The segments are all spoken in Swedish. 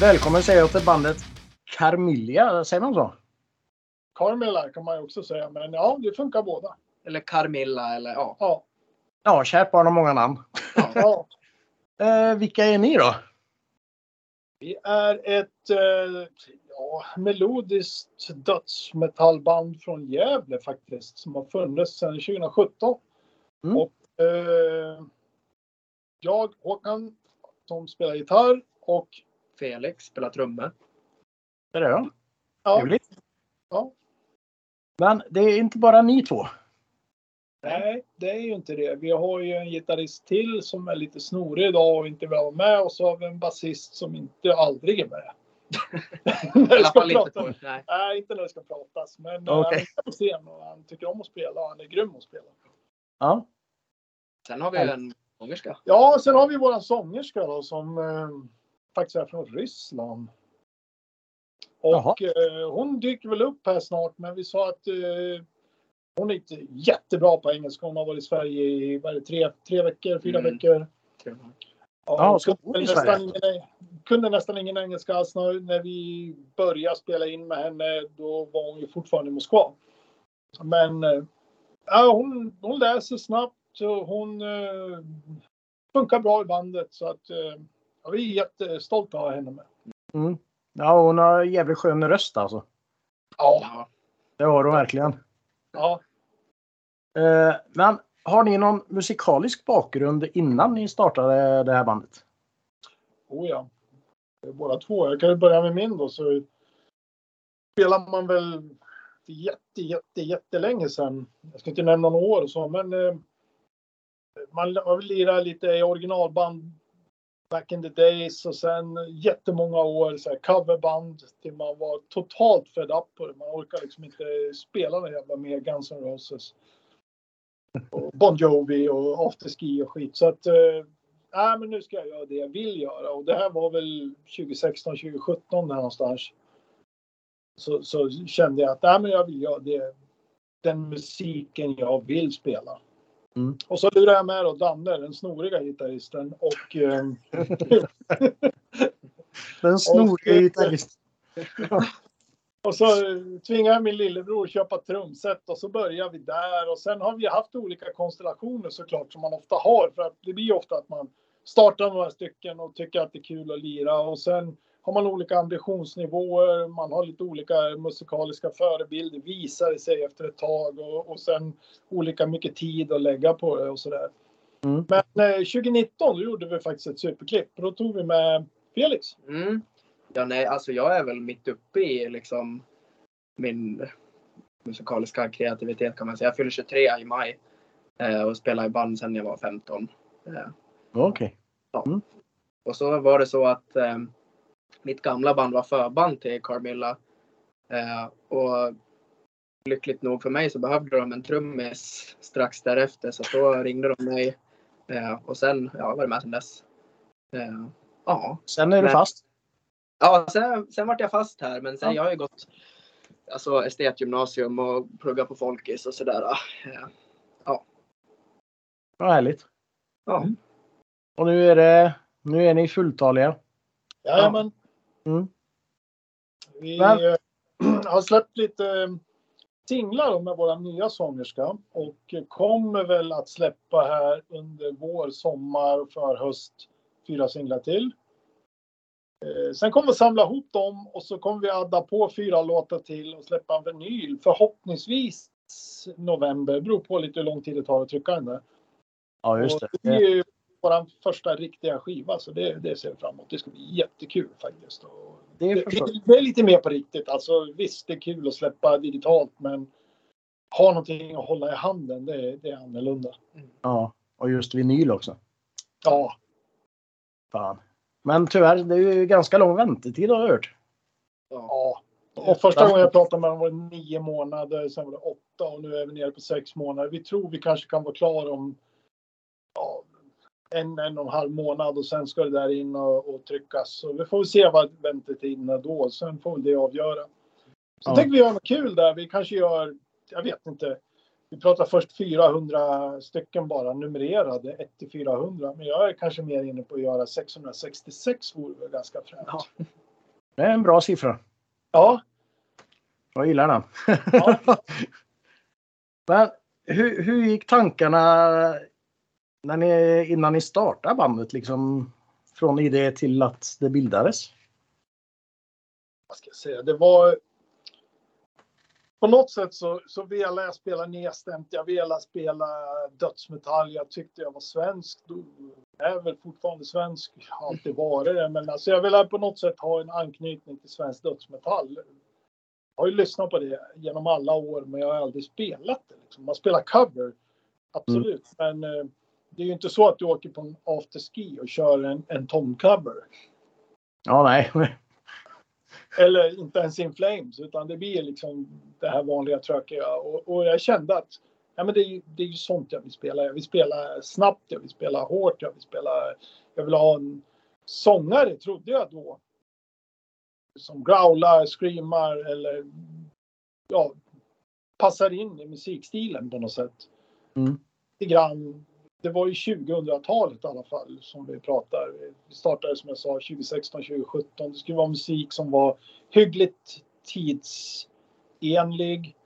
Välkommen säger jag till bandet Carmilla, säger man så? Carmela kan man ju också säga, men ja, det funkar båda. Eller Carmilla eller ja. Ja. Ja, kärt barn har många namn. ja. Eh, vilka är ni då? Vi är ett eh, ja, melodiskt dödsmetallband från Gävle faktiskt, som har funnits sedan 2017. Mm. Och, eh, jag, Håkan, som spelar gitarr och Felix spelar trummor. Det är det ja. ja, Trevligt. ja, Men det är inte bara ni två. nej, det är ju inte det. Vi har ju en gitarrist till som är lite snorig idag och inte vill vara med och så har vi en basist som inte aldrig är med. När I alla ska fall inte på. Nej. Nej, inte när det ska pratas. Men Okej. han scen och han tycker om att spela. Han är grym att spela. Ja. Sen har vi en sångerska. Ja, sen har vi våran sångerska då som eh, faktiskt är från Ryssland. Och eh, hon dyker väl upp här snart, men vi sa att eh, hon är inte jättebra på engelska. Hon har varit i Sverige i vad är det, tre, tre veckor, fyra Mm. veckor. Ja, kunde, hon i nästan Sverige? ingen, kunde nästan ingen engelska alls. När, när vi började spela in med henne, då var hon ju fortfarande i Moskva. Men eh, ja, hon, hon läser snabbt och hon eh, funkar bra i bandet. Så att ja, vi är jättestolta att ha henne med. Mm. Ja, hon har jävligt skön röst alltså. Ja. Det har hon verkligen. ja. Eh, men har ni någon musikalisk bakgrund innan ni startade det här bandet? Oh ja. Båda två. Jag kan ju börja med min då. Så spelar man väl för jätte, jätte, jättelänge sedan. Jag ska inte nämna några år och så, men eh, man har väl lirat lite i originalband back in the days och sen jättemånga år så här coverband till man var totalt fed up på det. Man orkar liksom inte spela den jävla mer Guns N' Roses. Och Bon Jovi och afterski och skit. Så att eh, nej, men nu ska jag göra det jag vill göra. Och det här var väl 2016, 2017 där någonstans. Så, så kände jag att nej, men jag vill göra det, den musiken jag vill spela. Mm. Och så lurade jag med då Danne, den snoriga gitarristen. Och, eh, Den snoriga Och- gitarristen. och så tvingade jag min lillebror att köpa trumset och så började vi där. Och sen har vi haft olika konstellationer såklart som man ofta har. För att det blir ofta att man startar några stycken och tycker att det är kul att lira. Och sen har man olika ambitionsnivåer, man har lite olika musikaliska förebilder, visar sig efter ett tag och, och sen olika mycket tid att lägga på det och sådär. Mm. Men eh, 2019 då gjorde vi faktiskt ett superklipp och då tog vi med Felix. Mm. Ja, nej, alltså jag är väl mitt uppe i liksom min musikaliska kreativitet kan man säga. Jag fyller 23 i maj eh, och spelar i band sedan jag var 15. Eh, Okej. och så var det så att eh, mitt gamla band var förband till Carmilla. Eh, och lyckligt nog för mig så behövde de en trummis strax därefter så då ringde de mig. Eh, och sen, ja, var det med sedan dess. Eh, ja, Sen är du Men- fast. Ja, sen, sen vart jag fast här. Men sen Ja. jag har ju gått alltså, estetgymnasium och pluggat på Folkis och sådär. Eh, Vad härligt. Ja. Och nu är det nu är ni fulltaliga. Jajamän. Mm. Vi Men- eh, har släppt lite eh, singlar med våra nya sångerska och kommer väl att släppa här under vår, sommar och förhöst fyra singlar till. Eh, Sen kommer vi samla ihop dem och så kommer vi adda på fyra låtar till och släppa en vinyl förhoppningsvis november. Det beror på lite hur lång tid det tar att trycka den där. Ja, just det. Och det är ju vår första riktiga skiva så det, det ser vi fram emot. Det ska bli jättekul faktiskt. Och Det förstår det, det är lite mer på riktigt. Alltså, visst, det är kul att släppa digitalt, men ha någonting att hålla i handen, det, det är annorlunda. Ja, och just vinyl också. Ja, Fan. Men tyvärr, det är ju ganska lång väntetid har jag hört. ja. Och första gången jag pratade med dem var det nio månader, sen var det åtta och nu är vi nere på sex månader. Vi tror vi kanske kan vara klara om ja, en, en och en halv månad och sen ska det där in och, och tryckas. Så vi får se vad väntetiden är då. Sen får det avgöra. Så Ja. tänker vi göra något kul där. Vi kanske gör, jag vet inte. Vi pratar först 400 stycken bara numrerade, 1 till 400. Men jag är kanske mer inne på att göra 666 vore väl ganska fränt. Ja. Det är en bra siffra. Ja, Jag gillar den. Ja. Men hur, hur gick tankarna när ni, innan ni startade bandet? Liksom, från idé till att det bildades? vad ska jag säga, det var på något sätt så, så ville jag spela nedstämt. Jag ville spela dödsmetall. Jag tyckte jag var svensk. Då är jag väl fortfarande svensk. Har alltid varit det. Men alltså jag ville på något sätt ha en anknytning till svensk dödsmetall. Jag har ju lyssnat på det genom alla år, men jag har aldrig spelat det. Liksom. Man spelar cover, absolut. Men eh, det är ju inte så att du åker på en afterski och kör en, en Tom-cover. Ja, nej. Eller inte ens In Flames, utan det blir liksom det här vanliga tråkiga. Och, och jag kände att ja, men det, är, ju- det är ju sånt jag vill spela. Jag vill spela snabbt, jag vill spela hårt, jag vill spela... Jag vill ha en sångare, trodde jag då. Som growlar, screamar eller ja, passar in i musikstilen på något sätt. Mm. Lite grann. Det var ju 2000-talet i alla fall som vi pratar. Vi startade som jag sa 2016, 2017. Det skulle vara musik som var hyggligt tidsenlig.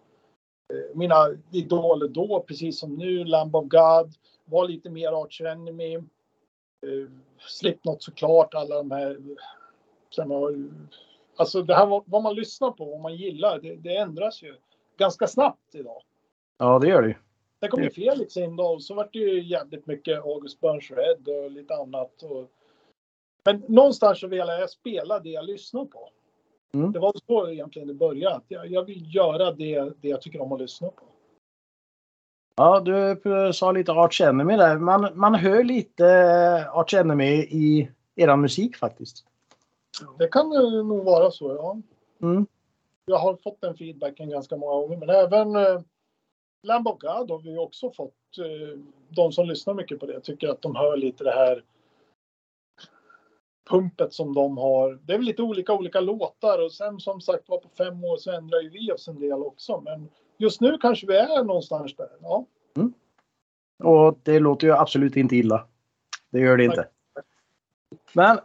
Eh, mina idoler då, precis som nu, Lamb of God, var lite mer Arch Enemy. Eh, Slipknot såklart, alla de här. Alltså det här vad man lyssnar på, vad man gillar, det, det ändras ju ganska snabbt idag. Ja, det gör det ju. Sen kom ju Felix in då och så var det ju jävligt mycket August Burns Red och lite annat. Och... Men någonstans så ville jag spela det jag lyssnar på. Mm. Det var så egentligen det började. Jag, jag vill göra det, det jag tycker om att lyssna på. Ja, du sa lite Arch Enemy där. Man, man hör lite Arch Enemy i eran musik faktiskt. Det kan eh, nog vara så, ja. Mm. Jag har fått den feedbacken ganska många gånger. Men även Lamb of God har vi också fått. Eh, de som lyssnar mycket på det tycker att de hör lite det här pumpet som de har. Det är väl lite olika olika låtar och sen som sagt var på fem år så ändrar ju vi oss en del också. Men just nu kanske vi är någonstans där. Ja, Och det låter ju absolut inte illa. Det gör det inte. Men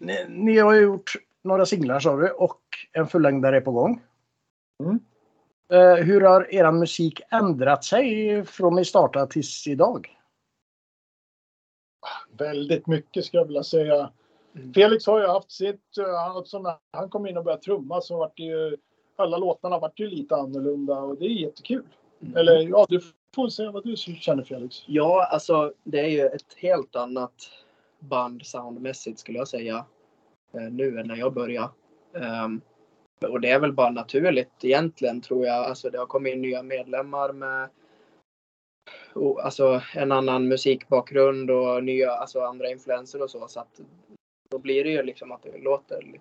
ni, ni har ju gjort några singlar sa du och en fullängdare är på gång. Mm. Eh, hur har er musik ändrat sig från ni startade tills idag? väldigt mycket skulle jag vilja säga. Mm. Felix har ju haft sitt, eh, han- när han kom in och började trumma så vart det ju, alla låtarna vart ju lite annorlunda och det är jättekul. Mm. Eller ja, du får säga vad du känner Felix. Ja, alltså det är ju ett helt annat band soundmässigt skulle jag säga. eh, Nu än när jag började. Ehm, och det är väl bara naturligt egentligen tror jag. Alltså det har kommit in nya medlemmar med och, alltså, en annan musikbakgrund och nya, alltså andra influenser och så. Så att då blir det ju liksom att det låter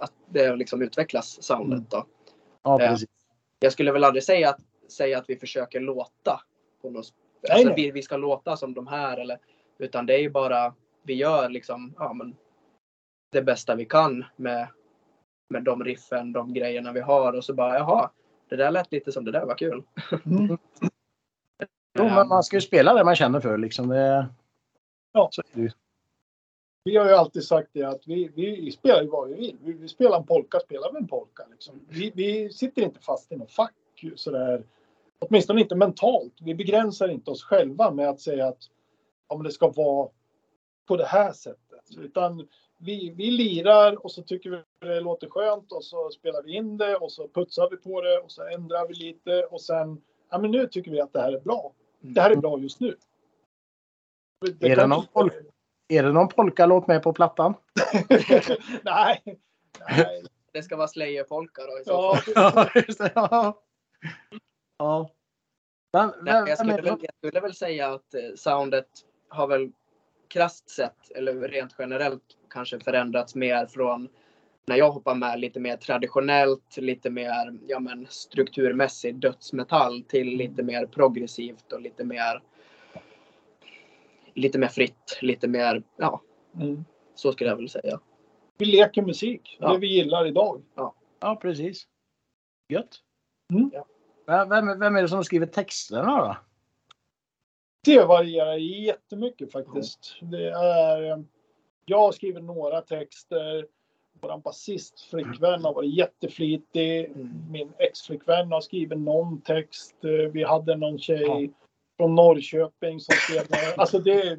att det liksom utvecklas soundet då. Ja, Ja. precis. Jag skulle väl aldrig säga att, säga att vi försöker låta. På något, Nej, alltså, nej. Vi, vi ska låta som de här. Eller, utan det är ju bara, vi gör liksom ja, men, det bästa vi kan med, med de riffen, de grejerna vi har. Och så bara, jaha, det där lät lite som det där var kul. Mm. Jo, men man ska ju spela det man känner för liksom. Det, Ja. Så är det. Vi har ju alltid sagt det att vi, vi spelar ju vad vi vill. Vi, vi spelar en polka, spelar vi en polka. Liksom. Vi, vi sitter inte fast i något fack sådär. Åtminstone inte mentalt. Vi begränsar inte oss själva med att säga att ja, men det ska vara på det här sättet. Utan vi, vi lirar och så tycker vi det låter skönt och så spelar vi in det och så putsar vi på det och så ändrar vi lite och sen ja, men nu tycker vi att det här är bra. Det här är bra just nu. Är det någon folk- Är det någon polkalåt med på plattan? nej. nej. Det ska vara Slayer-polka då i så Ja, fall. Ja, just det. Ja. ja. Men, Nej, jag, skulle det väl, jag skulle väl säga att eh, soundet har väl krasst sett, eller rent generellt kanske förändrats mer från när jag hoppar med lite mer traditionellt, lite mer ja, men, strukturmässigt dödsmetall till lite mer progressivt och lite mer lite mer fritt, lite mer, ja, Mm. så skulle jag väl säga. Vi leker musik. Ja. Det vi gillar idag. ja, precis. Gött. Mm. Ja. Vem, vem, vem är det som skriver texterna då? Det varierar jättemycket faktiskt. Det är, eh, jag skriver några texter. Vår basist, flickvän, har varit jätteflitig. Mm. Min ex-flickvän har skrivit någon text. Eh, Vi hade någon tjej från Norrköping som skrev Alltså det,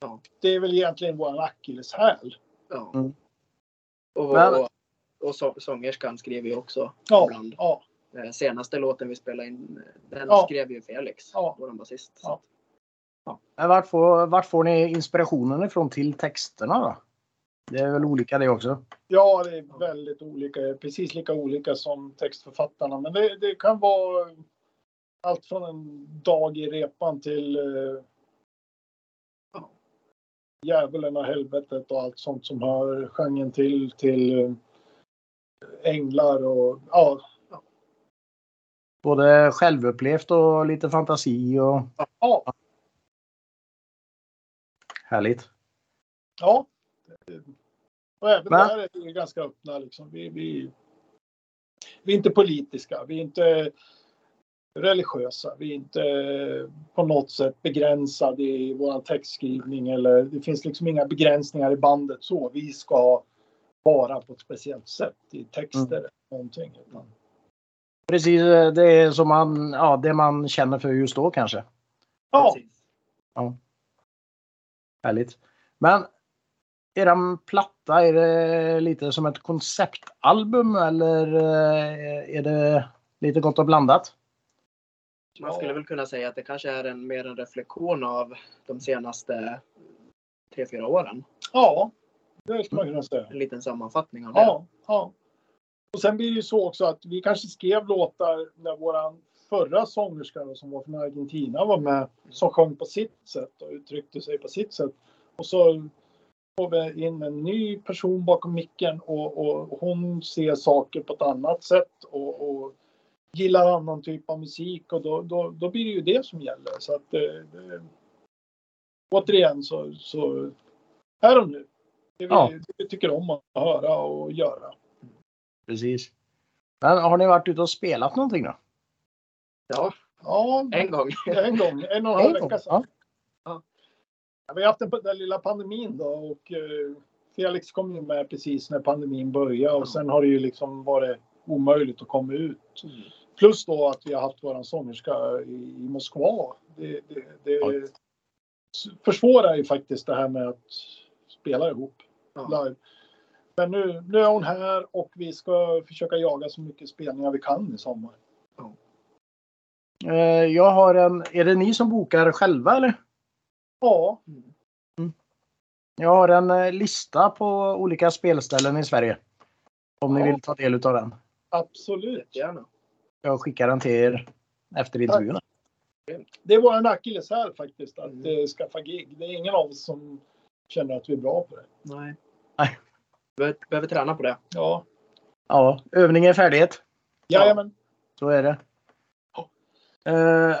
Ja. det är väl egentligen vår akilleshäl. Ja. Mm. Och, och, och så, sångerskan skriver ju också Ja, ibland. ja, Senaste låten vi spelade in, den Ja. skrev ju Felix, Ja. vår basist. Ja. Men vart får, vart får ni inspirationen ifrån till texterna då? Det är väl olika det också? ja, det är väldigt olika. Precis lika olika som textförfattarna. Men det, det kan vara allt från en dag i repan till eh, Ja. djävulen och helvetet och allt sånt som hör genren till. Till eh, änglar och ja, Både självupplevt och lite fantasi och ja, härligt. ja. Och även Men- där är vi ganska öppna liksom. Vi, vi, vi är inte politiska. Vi är inte religiösa. Vi är inte på något sätt begränsade i vår textskrivning eller det finns liksom inga begränsningar i bandet så. Vi ska vara på ett speciellt sätt i texter eller någonting. Utan, Precis, eh, det är som man, ja, det man känner för just då kanske. ja, Precis. Härligt. Men eran platta, är det lite som ett konceptalbum eller eh, är det lite gott och blandat? Man skulle väl kunna säga att det kanske är en, mer en reflektion av de senaste tre, fyra åren. ja, det skulle man kunna säga. En liten sammanfattning av det. Ja, ja. Och sen blir det ju så också att vi kanske skrev låtar när våran förra sångerska då, som var från Argentina var med, som sjöng på sitt sätt och uttryckte sig på sitt sätt. Och så får vi in en ny person bakom micken och, och hon ser saker på ett annat sätt och, och gillar annan typ av musik och då, då, då blir det ju det som gäller. Så att det, det, återigen så, så här och nu. Det vi, Ja. det vi tycker om att höra och göra. Precis. Men har ni varit ute och spelat någonting då? Ja, Ja, en gång. en gång. En och en halv vecka sedan. ja. Ja, vi har haft den, den lilla pandemin då och eh, Felix kom ju med precis när pandemin började och sen har det ju liksom varit omöjligt att komma ut. Plus då att vi har haft våran sångerska i, i Moskva. Det, det, det Ja. försvårar ju faktiskt det här med att spela ihop Ja. live. Men nu, nu är hon här och vi ska försöka jaga så mycket spelningar vi kan i sommar. Eh, Jag har en, är det ni som bokar själva eller? Ja, Jag har en eh, lista på olika spelställen i Sverige. Om ni Ja. vill ta del av den. absolut. Gärna. Jag skickar den till er efter intervjun. Det är vår akilleshäl faktiskt, att Mm. eh, skaffa gig. Det är ingen av oss som känner att vi är bra på det. Nej. Nej. Behöver, behöver träna på det. Ja, Ja, övning är färdighet. jajamän. Så är det. Eh,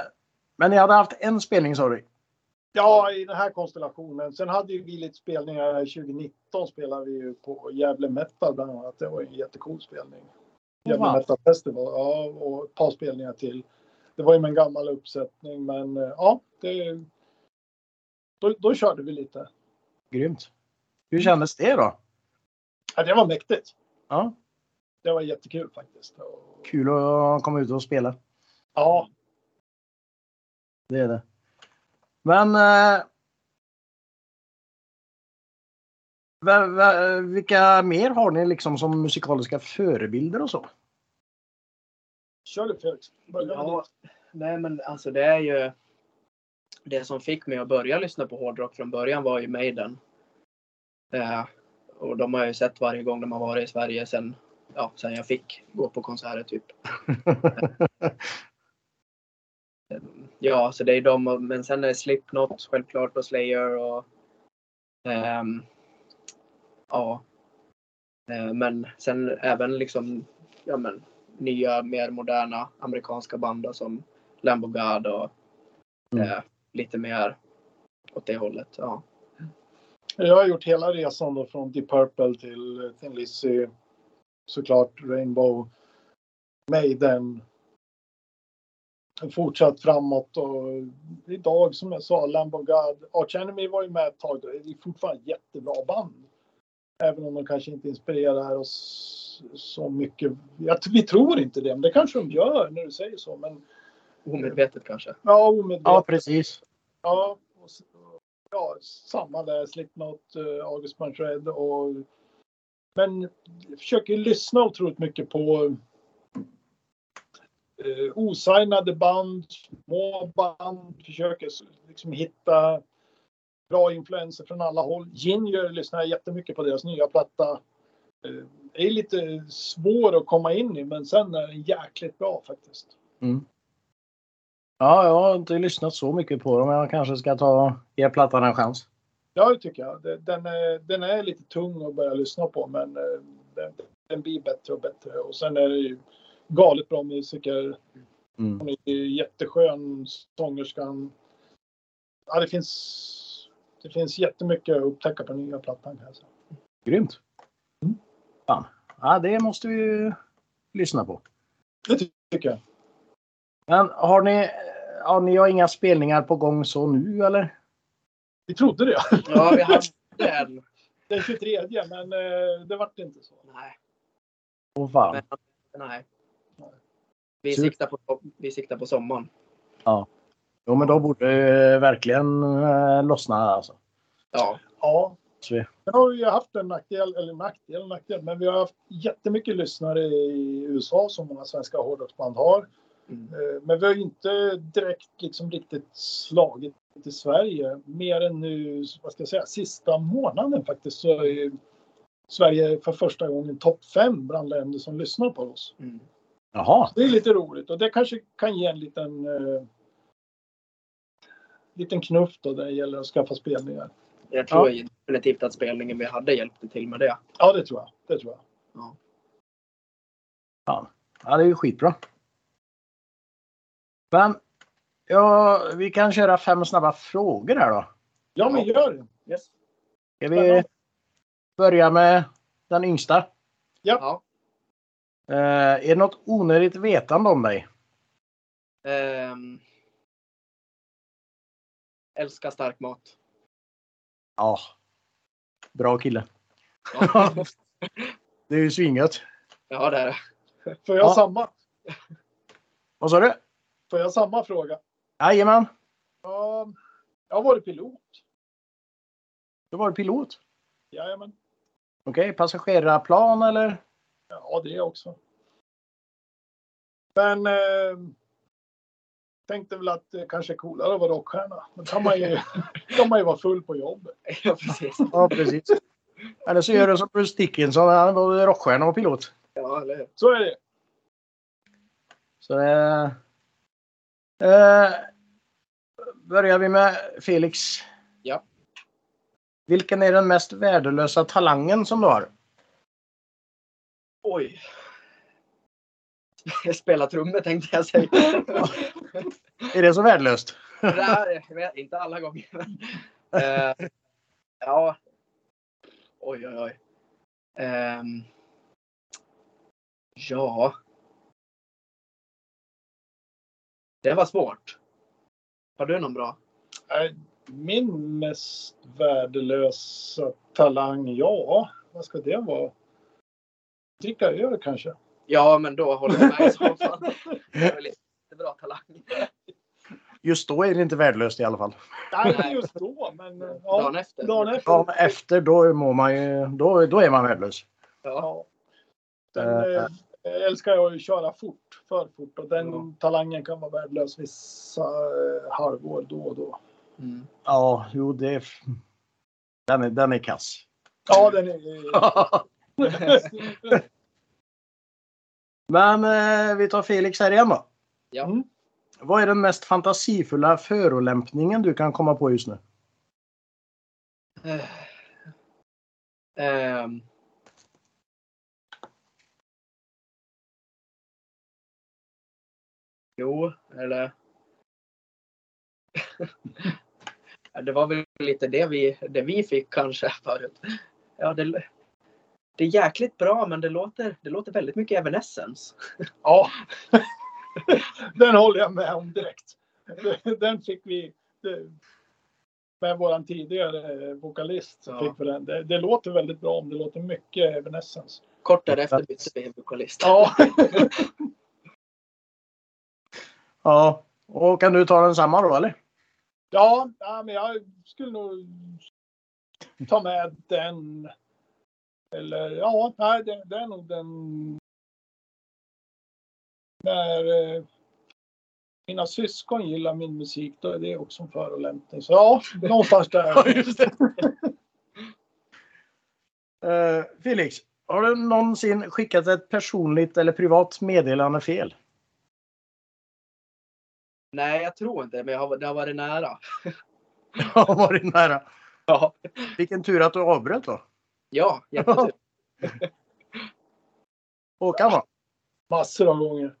Men ni hade haft en spelning sa du? Ja, i den här konstellationen. Sen hade vi lite spelningar 2019 spelade vi ju på Gävle Metal bland annat. Det var en jättecool spelning. Gävle Wow. Metal Festival, ja, och ett par spelningar till. Det var ju med en gammal uppsättning, men eh, ja, det, då, då körde vi lite. Grymt. Hur kändes det då? Ja, det var mäktigt. Ja, Det var jättekul faktiskt. Och, kul att komma ut och spela. ja, Det är det. Men eh, vilka mer har ni liksom som musikaliska förebilder och så? kör du Felix. Ja, nej men alltså det är ju det som fick mig att börja lyssna på hårdrock från början var ju Maiden. Eh, och de har jag ju sett varje gång de har varit i Sverige sen, ja, sen jag fick gå på konserter typ. Ja, så det är de, men sen är det Slipknot självklart och Slayer och ehm, ja. Eh, men sen även liksom, ja men nya mer moderna amerikanska band då, som Lamb of God och Mm. eh, lite mer åt det hållet. Ja. Jag har gjort hela resan då från Deep Purple till Thin Lizzy. Såklart Rainbow. Maiden. Fortsatt framåt och idag som jag sa Lamb of God. Arch Enemy var ju med ett tag. Det är fortfarande jättebra band. Även om de kanske inte inspirerar oss så mycket. Jag, vi tror inte det, men det kanske de gör när du säger så. Men Omedvetet kanske. ja, omedvetet. Ja, precis. Ja, och, ja samma där. Slipknot, eh, August Manfred och... Men jag försöker lyssna otroligt mycket på eh, osignade band, små band. Försöker liksom hitta bra influenser från alla håll. Ginger lyssnar jag jättemycket på deras nya platta. Eh, är lite svår att komma in i, men sen är den jäkligt bra faktiskt. Mm. Ja, jag har inte lyssnat så mycket på dem. Jag kanske ska ta ge plattan en chans. Ja, det tycker jag. Den är, den är lite tung att börja lyssna på, men eh, den, den blir bättre och bättre. Och sen är det ju galet bra musiker. Mm. Hon är jätteskön, sångerskan. Ja, det finns, det finns jättemycket att upptäcka på nya plattan. Säga. Grymt. Mm. Fan. Ja, det måste vi ju lyssna på. Det ty- tycker jag. Men har ni, ja, ni har inga spelningar på gång så nu eller? Vi trodde det. Ja, vi hade en. Den 23, men eh, det vart inte så. Nej. Fan. Men, nej. Vi siktar, på, vi siktar på sommaren. Jo, men då borde det verkligen eh, lossna alltså. Ja. Ja, vi, Sen har vi ju haft en nackdel, eller nackdel, nackdel, men vi har haft jättemycket lyssnare i USA som många svenska hårdrocksband har. Mm. Eh, Men vi har ju inte direkt liksom riktigt slagit i Sverige mer än nu, vad ska jag säga, sista månaden faktiskt så är Sverige för första gången topp fem bland länder som lyssnar på oss. Mm. jaha. Det är lite roligt och det kanske kan ge en liten eh, liten knuff då när det gäller att skaffa spelningar. Jag tror definitivt att spelningen vi hade hjälpte till med det. Ja, det tror jag. Det tror jag. Ja, det är ju skitbra. Men ja, vi kan köra fem snabba frågor här då. Ja, men gör det. Yes. Ska vi börja med den yngsta? Ja. Eh, är det något onödigt vetande om dig? Ehm. älskar stark mat. Ja. Bra kille. Ja, Det är ju svinget. ja det är det. Får jag Ja. samma? Vad sa du? Får jag samma fråga? Jajamän. Ja, jag har varit pilot. Du var pilot. Jajamän. Okej, passagerarplan eller? Ja, det också. Men eh, tänkte väl att det kanske är coolare att vara rockstjärna. Då kan man ju, kan man ju vara full på jobbet. Ja, precis. Ja, precis. Eller så gör du som Bruce Dickinson. Han var rockstjärna och pilot. Ja, eller? Så är det. Så det... Eh, börjar vi med Felix. Ja. Vilken är den mest värdelösa talangen som du har? Oj. Spela trummor tänkte jag säga. Är det så värdelöst? Nej, inte alla gånger. eh, ja. Oj, oj, oj. Ehm, ja. Det var svårt. Har du någon bra? Min mest värdelösa talang, ja, vad ska det vara? Dricka öl kanske? Ja, men då håller jag med i så fall. Det är väl bra talang. Just då är det inte värdelöst i alla fall. Nej, inte just då, men eh, ja, Dagen efter. dagen efter. Ja, men efter då mår man ju, då, då är man värdelös. Ja. Ja. Älskar jag att köra fort, för fort. Och den Ja. talangen kan vara värdelös vissa eh, halvår då och då. Mm. Ja, jo det är... Den är, den är kass. Ja, den är... Men eh, vi tar Felix här igen då. Ja. Mm. Vad är den mest fantasifulla förolämpningen du kan komma på just nu? Eh, ehm. Jo, eller... Det var väl lite det vi, det vi fick kanske förut. Ja, det, det är jäkligt bra men det låter, det låter väldigt mycket Evanescence. Ja. den håller jag med om direkt. Den fick vi... Med våran tidigare vokalist. Ja. fick vi den. Det, det låter väldigt bra om det låter mycket Evanescence. Kort därefter bytte vi vokalist. Ja, Ja. Och kan du ta den samma då eller? ja, ja men jag skulle nog ta med den. Eller ja, nej, det, det är nog den. När eh, mina syskon gillar min musik, då är det också en förolämpning. Så ja, någonstans där. just det. Eh, Felix, har du någonsin skickat ett personligt eller privat meddelande fel? Nej, jag tror inte men jag har, det har varit nära. Har varit nära. Ja, Vilken tur att du avbröt då. ja jättetur. Håkan då? Massor av gånger.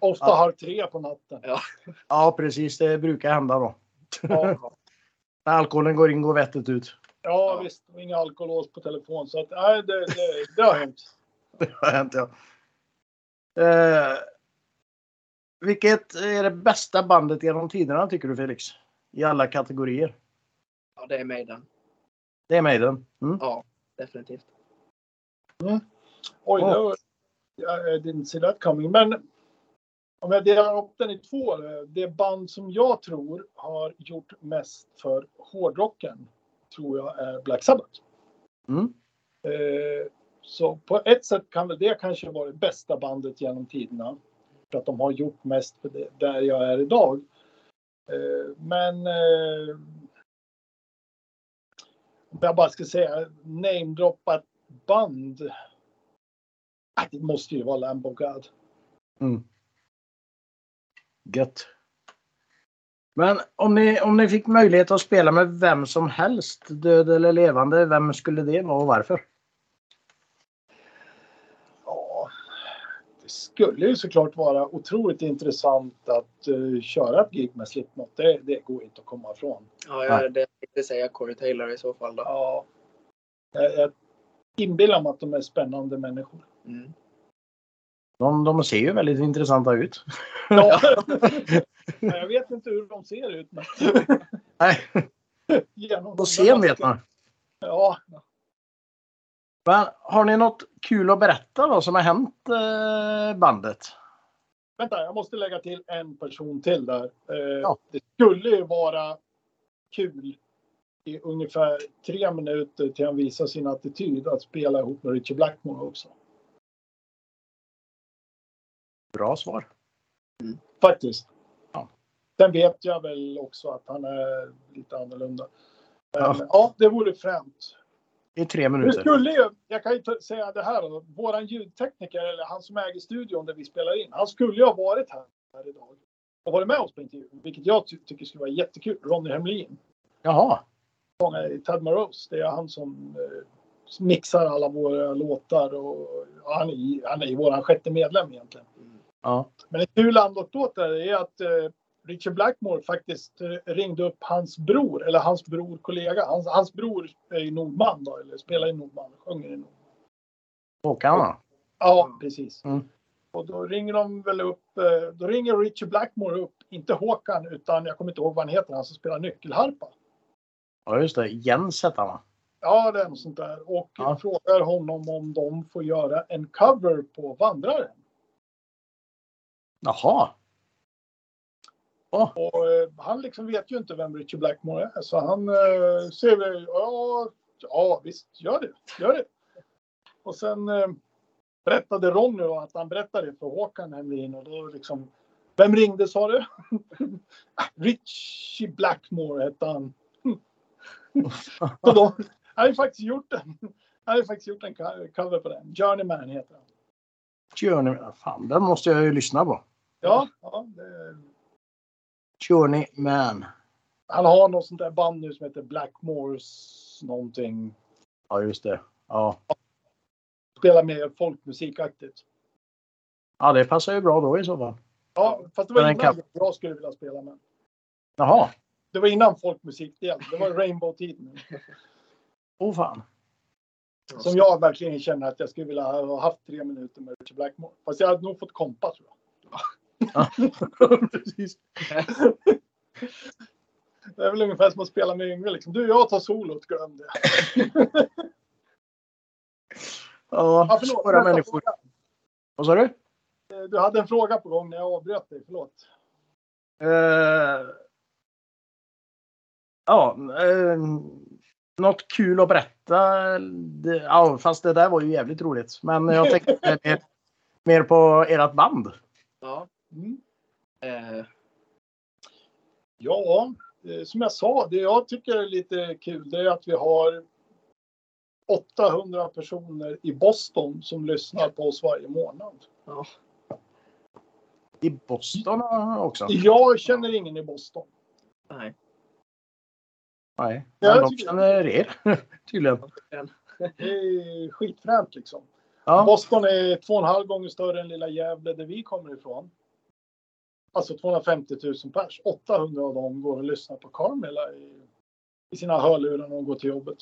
Ofta Ja. halv tre på natten. Ja, precis. Det brukar hända då. Ja, När alkoholen går in går vettet ut. ja visst. och Inga alkolås på telefon. Så att, nej, det, det, det har hänt. Det har hänt ja. Eh, vilket är det bästa bandet genom tiderna tycker du Felix? I alla kategorier. Ja, det är Maiden. Det är Maiden. Mm. Ja, definitivt. Oj, Ja. det var, I didn't see that coming. Men om jag delar upp den i två. Det band som jag tror har gjort mest för hårdrocken tror jag är Black Sabbath. Mm. Eh, så på ett sätt kan väl det kanske vara det bästa bandet genom tiderna. För att de har gjort mest för det, där jag är idag. Eh, men eh, om jag bara ska säga namedroppat band. Ah, det måste ju vara Lamb of God. Mm. Gött. Men om ni, om ni fick möjlighet att spela med vem som helst, död eller levande, vem skulle det vara och varför? Ja, det skulle ju såklart vara otroligt intressant att eh, köra ett gig med Slipknot. Det, det går inte att komma ifrån. Ja, jag det tänkte säga Corey Taylor i så fall då. Ja, jag, jag inbillar mig att de är spännande människor. Mm. De, de ser ju väldigt intressanta ut. Ja. jag vet inte hur de ser ut. Men Nej, genom på scen vet man. Ja, Men har ni något kul att berätta då som har hänt eh, bandet? vänta, jag måste lägga till en person till där. Eh, Ja. Det skulle ju vara kul i ungefär tre minuter till han visar sin attityd att spela ihop med Richie Blackmore också. Bra svar. Faktiskt. Ja. Sen vet jag väl också att han är lite annorlunda. Men, Ja. ja. det vore främt. I tre Vi minuter. skulle ju, jag kan ju säga det här då. Våran ljudtekniker, eller han som äger studion där vi spelar in, han skulle ju ha varit här, här idag och varit med oss på intervjun, vilket jag ty- tycker skulle vara jättekul. Ronny Hemlin, Jaha. Ted Morose. Det är han som eh, mixar alla våra låtar och ja, han är, han är ju våran sjätte medlem egentligen. Mm. Ja. Men en kul anekdot där är att eh, Richard Blackmore faktiskt eh, ringde upp hans bror, eller hans bror kollega. Hans, hans bror är ju Nordman då, eller spelar i Nordman, sjunger i Nordman. Håkan? Ja, precis. Mm. Och då ringer de väl upp, eh, då ringer Richard Blackmore upp, inte Håkan, utan jag kommer inte ihåg vad han heter, han som spelar nyckelharpa. Ja just det. Jens hette han va? Ja, det är något sånt där. Och Ja. frågar honom om de får göra en cover på Vandraren. Jaha. Åh, Och eh, han liksom vet ju inte vem Richard Blackmore är. Så han eh, säger väl, ja, ja visst, gör det, gör det. Och sen eh, berättade Ronny att han berättade för Håkan Hemlin och då liksom, vem ringde sa du? Richie Blackmore hette han. Så då, han har faktiskt gjort en, han har faktiskt gjort en co- cover på den. Journeyman heter han. Journey. Fan, den måste jag ju lyssna på. Ja, ja det, Journeyman. han har något sånt där band nu som heter Blackmores någonting. Ja just det. Ja. Spelar mer folkmusikaktigt. ja, det passar ju bra då i så fall. Ja, fast det var innan kan- jag skulle vilja spela med. Jaha. Det var innan folkmusikdelen. Det var Rainbow-tiden. Åh fan. Som jag verkligen känner att jag skulle vilja ha haft tre minuter med Richard Blackmore. Fast jag hade nog fått kompa tror jag. Ja. Precis. Det är väl ungefär som att spela med Yngve. Liksom. Du, jag tar solot, glöm det. Ja, Ja, förlåt. svåra människor. fråga. Vad sa du? Eh, Du hade en fråga på gång när jag avbröt dig. Förlåt. Eh, ja, eh, något kul att berätta. Det, ja, fast det där var ju jävligt roligt. Men jag tänkte mer, mer på ert band. Ja. Mm. Eh, Ja, eh, som jag sa, det jag tycker är lite kul det är att vi har 800 personer i Boston som lyssnar på oss varje månad. ja. I Boston också. Jag känner ingen i Boston. Nej. Nej, men jag de känner er tydligen. Det är skitfränt liksom. Ja, Boston är två och en halv gånger större än lilla Gävle där vi kommer ifrån. Alltså 250 000 pers. 800 av dem går och lyssnar på Carmela i, i sina hörlurar när de går till jobbet.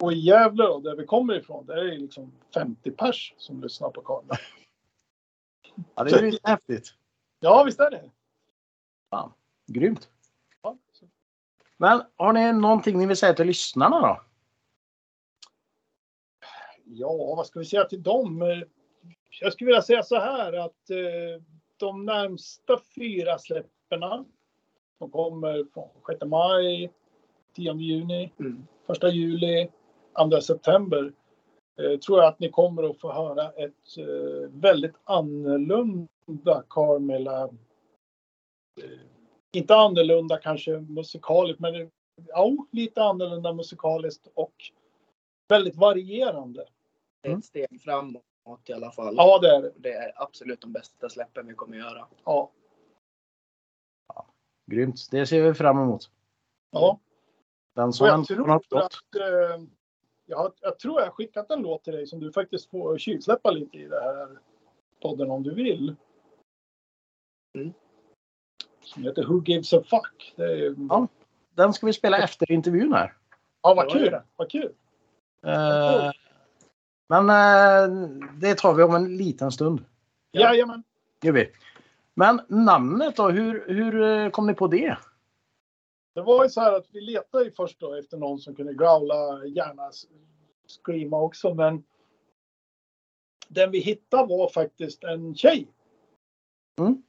Och i Gävle då, där vi kommer ifrån, där är det liksom 50 pers som lyssnar på Carmela. ja, det är ju häftigt. Ja, visst är det. Grymt. Ja. Men har ni någonting ni vill säga till lyssnarna då? Ja, vad ska vi säga till dem? Eh, Jag skulle vilja säga så här att eh, de närmsta fyra släpperna som kommer från 6 maj, 10 juni, Mm. 1 juli, 2 september eh, tror jag att ni kommer att få höra ett eh, väldigt annorlunda Carmela. Eh, inte annorlunda kanske musikaliskt, men ja, lite annorlunda musikaliskt och väldigt varierande. Ett steg framåt i alla fall. Ja, det är det. Det är absolut de bästa släppen vi kommer göra. Ja. Grymt. Det ser vi fram emot. ja. Den som jag tror att eh, jag, har, jag tror jag har skickat en låt till dig som du faktiskt får kylsläppa lite i det här podden om du vill. Mm. Som heter Who Gives a Fuck. Det är, Ja. Den ska vi spela efter intervjun här. ja, vad kul. Vad kul. Eh, Men eh, det tar vi om en liten stund. Ja. Jajamän. Gör vi. Men namnet då? Hur, hur eh, kom ni på det? Det var ju så här att vi letade ju först då efter någon som kunde growla, gärna screama också, men den vi hittade var faktiskt en tjej. Mm.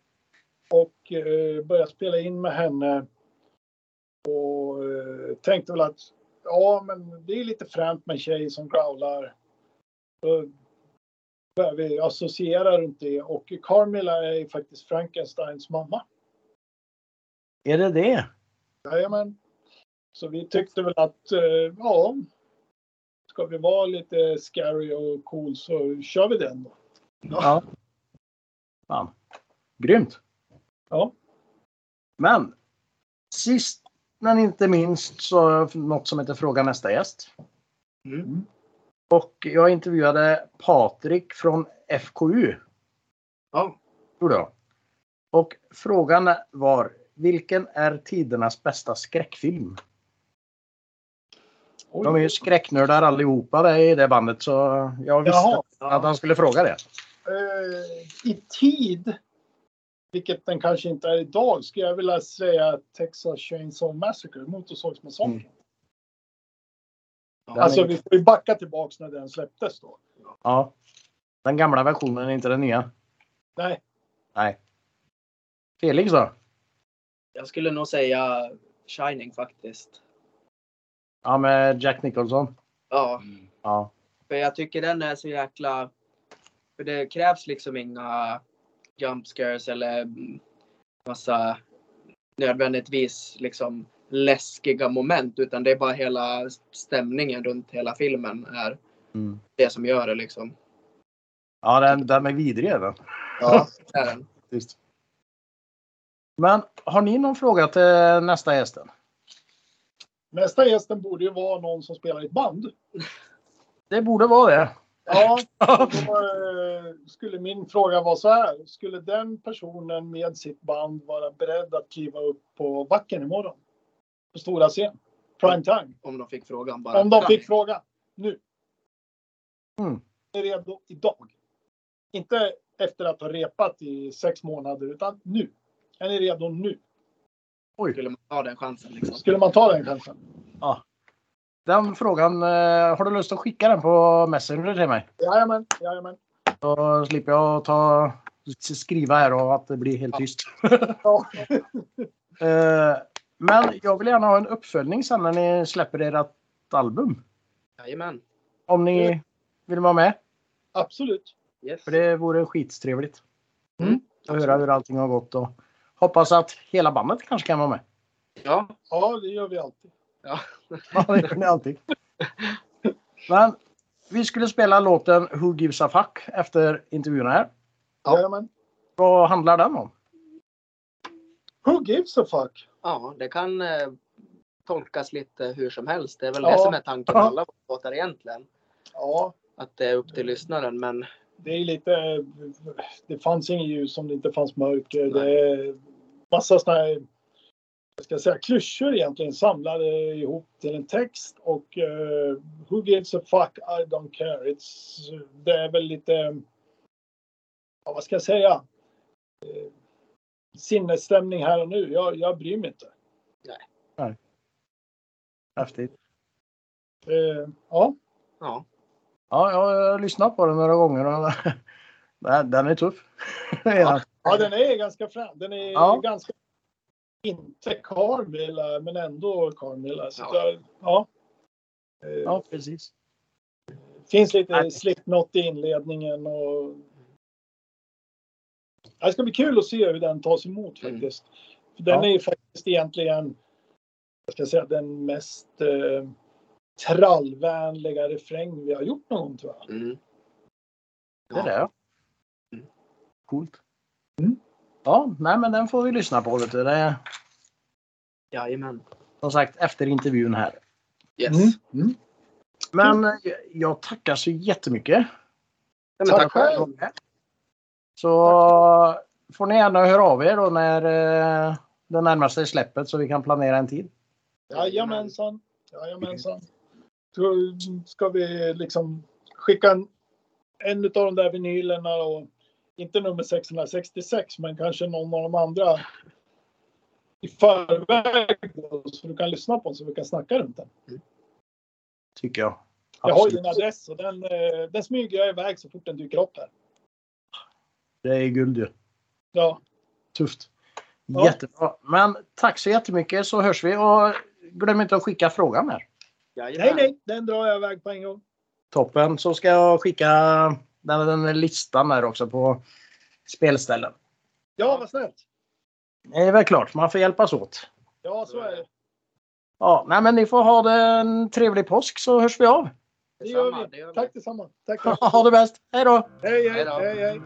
Och eh, började spela in med henne. Och eh, tänkte väl att ja, men det är lite fränt med en tjej som growlar. Så började vi associera runt det och Carmela är faktiskt Frankensteins mamma. Är det det? Jajamän. Så vi tyckte väl att, eh, ja, ska vi vara lite scary och cool så kör vi den då. Ja. Fan. Grymt. Ja. Men sist men inte minst så något som heter Fråga nästa gäst. Mm. Och jag intervjuade Patrik från FKU. Ja. Gjorde jag. Och frågan var vilken är tidernas bästa skräckfilm? Oj. De är ju skräcknördar allihopa i det bandet så jag visste Jaha. att han skulle fråga det. Eh, I tid, vilket den kanske inte är idag, skulle jag vilja säga Texas Chainsaw Massacre, Motorsågsmassakern. Mm. Alltså är- vi får ju backa tillbaks när den släpptes då. Ja. Den gamla versionen, inte den nya. Nej, Nej. Felix då? Jag skulle nog säga Shining faktiskt. Ja, med Jack Nicholson. Ja, Ja. för jag tycker den är så jäkla... För det krävs liksom inga jump scares eller mm, massa nödvändigtvis liksom läskiga moment utan det är bara hela stämningen runt hela filmen är Mm. det som gör det liksom. Ja, den, den är vidrig är den. Ja, det är den. Visst. Men har ni någon fråga till nästa gästen? nästa gästen borde ju vara någon som spelar i ett band. Det borde vara det. Ja, då eh, skulle min fråga vara så här. Skulle den personen med sitt band vara beredd att kliva upp på backen imorgon? På stora scen? Prime time? Om de fick frågan bara. Om de fick fråga nu. Mm. Är redo idag. Inte efter att ha repat i sex månader, utan nu. Är ni redo nu? Oj. Skulle man ta den chansen liksom. Skulle man ta den chansen? Den frågan, eh, har du lust att skicka den på Messenger till mig? Jajamän, jajamän. Då slipper jag ta, skriva här och att det blir helt tyst. Ja. Men jag vill gärna ha en uppföljning sen när ni släpper ert album. Jajamän. Om ni vill vara med. Absolut. Yes. För det vore skittrevligt. Mm. Att höra hur allting har gått och hoppas att hela bandet kanske kan vara med. Ja. Ja, det gör vi alltid. ja. Ja, det gör ni alltid. Men vi skulle spela låten Who Gives a Fuck efter intervjun här. Ja. Jajamän. Vad handlar den om? Who gives a fuck? Ja, det kan eh, tolkas lite hur som helst. Det är väl Ja. det som är tanken med alla låtar egentligen. Ja, Att det är upp till lyssnaren. Men det är lite... Det fanns inget ljus om det inte fanns mörker. Det är massa såna här, jag ska säga, klyschor egentligen samlade ihop till en text. Och eh, who gives a fuck, I don't care. It's, det är väl lite... Ja, vad ska jag säga? Sinnesstämning här och nu. Jag, jag bryr mig inte. Häftigt. Eh, ja, ja, Ja, jag har lyssnat på den några gånger och den- den är tuff. Ja. ja, den är ganska frän. Den är Ja. ganska... Inte Carmilla, men ändå Carmilla. Så Ja. ja. ja. Eh, ja, precis. finns lite Nej. slipknot i inledningen och... Ja, Det ska bli kul att se hur den tas emot Mm. faktiskt. För Den Ja. är ju faktiskt egentligen, jag ska säga, den mest eh, trallvänliga refräng vi har gjort någon gång tror jag. mm. Det är det. Mm. Coolt. Mm. Ja, nej men den får vi lyssna på. Vet du. Det är Jajamän. som sagt efter intervjun här. Yes. Mm. Mm. Men eh, jag tackar så jättemycket. Ja, men Tack tack själv. Så får ni gärna höra av er då när eh, det närmar sig släppet så vi kan planera en tid. Jajamensan. Jajamensan. Då ska vi liksom skicka en, en av de där vinylerna och inte nummer 666 men kanske någon av de andra i förväg då, så du kan lyssna på den så vi kan snacka runt den. Tycker jag. Jag har ju Absolut. din adress och den, eh, den smyger jag iväg så fort den dyker upp här. Det är guld ju. Ja, Tufft. Ja. Jättebra. Men tack så jättemycket så hörs vi och glöm inte att skicka frågan här. Jajamän. nej, nej, den drar jag iväg på en gång. Toppen. Så ska jag skicka den, den här listan där också på spelställen. Ja, vad snällt. Det är väl klart, man får hjälpas åt. Ja, så är det. Ja, nej men ni får ha det en trevlig påsk så hörs vi av. Det gör vi. det gör vi. Tack detsamma. Tack. tack. Ha det bäst. Hej då! Hej, hej, Hej då. hej, hej.